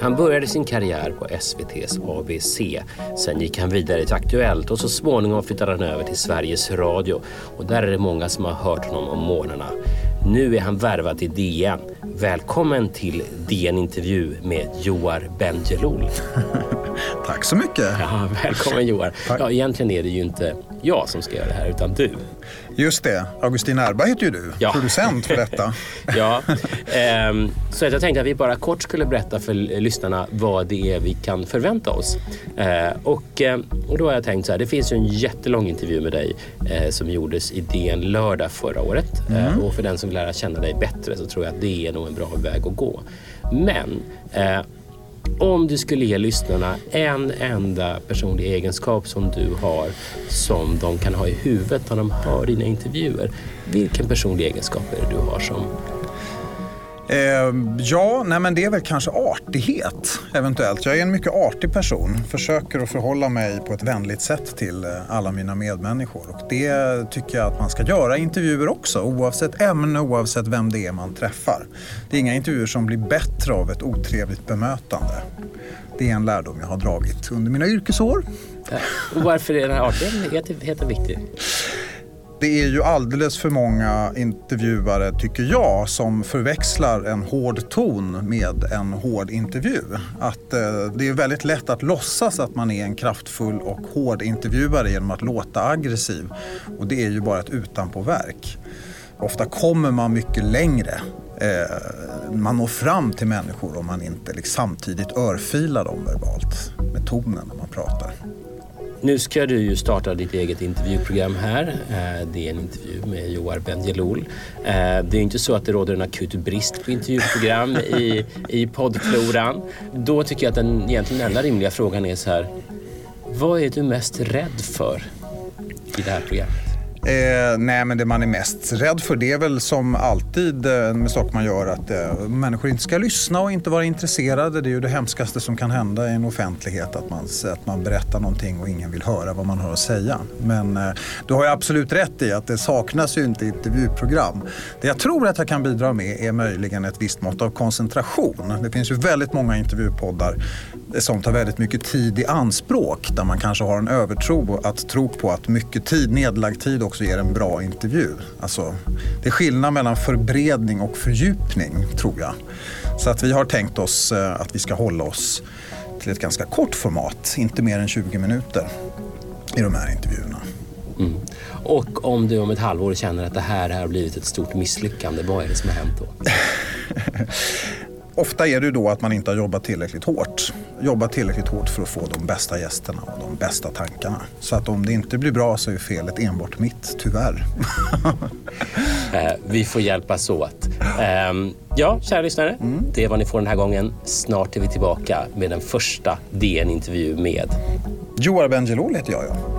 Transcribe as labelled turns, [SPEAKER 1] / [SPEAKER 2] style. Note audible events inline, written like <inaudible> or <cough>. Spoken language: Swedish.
[SPEAKER 1] Han började sin karriär på SVTs ABC. Sen gick han vidare till Aktuellt och så småningom flyttade han över till Sveriges Radio. Och där är det många som har hört honom om morgnarna. Nu är han värvad till DN. Välkommen till DN Intervju med Joar Bendjelloul. <laughs>
[SPEAKER 2] Tack så mycket.
[SPEAKER 1] Ja, välkommen Joar. Ja, egentligen är det ju inte jag som ska göra det här utan du.
[SPEAKER 2] Just det, Augustin Erba heter ju du,
[SPEAKER 1] Ja.
[SPEAKER 2] producent för detta. <laughs>
[SPEAKER 1] Ja, ehm, så jag tänkte att vi bara kort skulle berätta för lyssnarna vad det är vi kan förvänta oss. Eh, och, eh, och då har jag tänkt så här, det finns ju en jättelång intervju med dig eh, som gjordes i DN lördag förra året. Eh, och för den som vill lära känna dig bättre så tror jag att det är nog en bra väg att gå. Men eh, om du skulle ge lyssnarna en enda personlig egenskap som du har som de kan ha i huvudet när de hör dina intervjuer. Vilken personlig egenskap är det du har som
[SPEAKER 2] Ehm, ja, nej men det är väl kanske artighet eventuellt. Jag är en mycket artig person. Försöker att förhålla mig på ett vänligt sätt till eh, alla mina medmänniskor. Och det tycker jag att man ska göra i intervjuer också. Oavsett ämne, oavsett vem det är man träffar. Det är inga intervjuer som blir bättre av ett otrevligt bemötande. Det är en lärdom jag har dragit under mina yrkesår.
[SPEAKER 1] Och varför är den här artigheten viktig?
[SPEAKER 2] Det är ju alldeles för många intervjuare, tycker jag, som förväxlar en hård ton med en hård intervju. Att, eh, det är väldigt lätt att låtsas att man är en kraftfull och hård intervjuare genom att låta aggressiv. Och det är ju bara ett utanpåverk. Ofta kommer man mycket längre. Eh, man når fram till människor om man inte liksom samtidigt örfilar dem verbalt med tonen när man pratar.
[SPEAKER 1] Nu ska du ju starta ditt eget intervjuprogram här. Eh, Det är en intervju med Joar Bendjelloul. Eh, Det är inte så att det råder en akut brist på intervjuprogram <laughs> i, i poddfloran. Då tycker jag att den egentligen enda rimliga frågan är så här. Vad är du mest rädd för i det här programmet?
[SPEAKER 2] Eh, nej, men det man är mest rädd för det är väl som alltid eh, med saker man gör att eh, människor inte ska lyssna och inte vara intresserade. Det är ju det hemskaste som kan hända i en offentlighet att man, att man berättar någonting och ingen vill höra vad man har att säga. Men eh, du har ju absolut rätt i att det saknas ju inte intervjuprogram. Det jag tror att jag kan bidra med är möjligen ett visst mått av koncentration. Det finns ju väldigt många intervjupoddar som tar väldigt mycket tid i anspråk där man kanske har en övertro att tro på att mycket tid, nedlagd tid också ger en bra intervju. Alltså, det är skillnad mellan förbredning och fördjupning tror jag. Så att vi har tänkt oss eh, att vi ska hålla oss till ett ganska kort format, inte mer än 20 minuter i de här intervjuerna.
[SPEAKER 1] Mm. Och om du om ett halvår känner att det här har blivit ett stort misslyckande, vad är det som har hänt då? <laughs>
[SPEAKER 2] Ofta är det då att man inte har jobbat tillräckligt hårt. Jobbat tillräckligt hårt för att få de bästa gästerna och de bästa tankarna. Så att om det inte blir bra så är felet enbart mitt, tyvärr. <laughs>
[SPEAKER 1] Eh, vi får hjälpas åt. Ehm, ja, kära lyssnare. Det är vad ni får den här gången. Snart är vi tillbaka med den första DN-intervju med
[SPEAKER 2] Joar Bendjelloul heter jag, ja.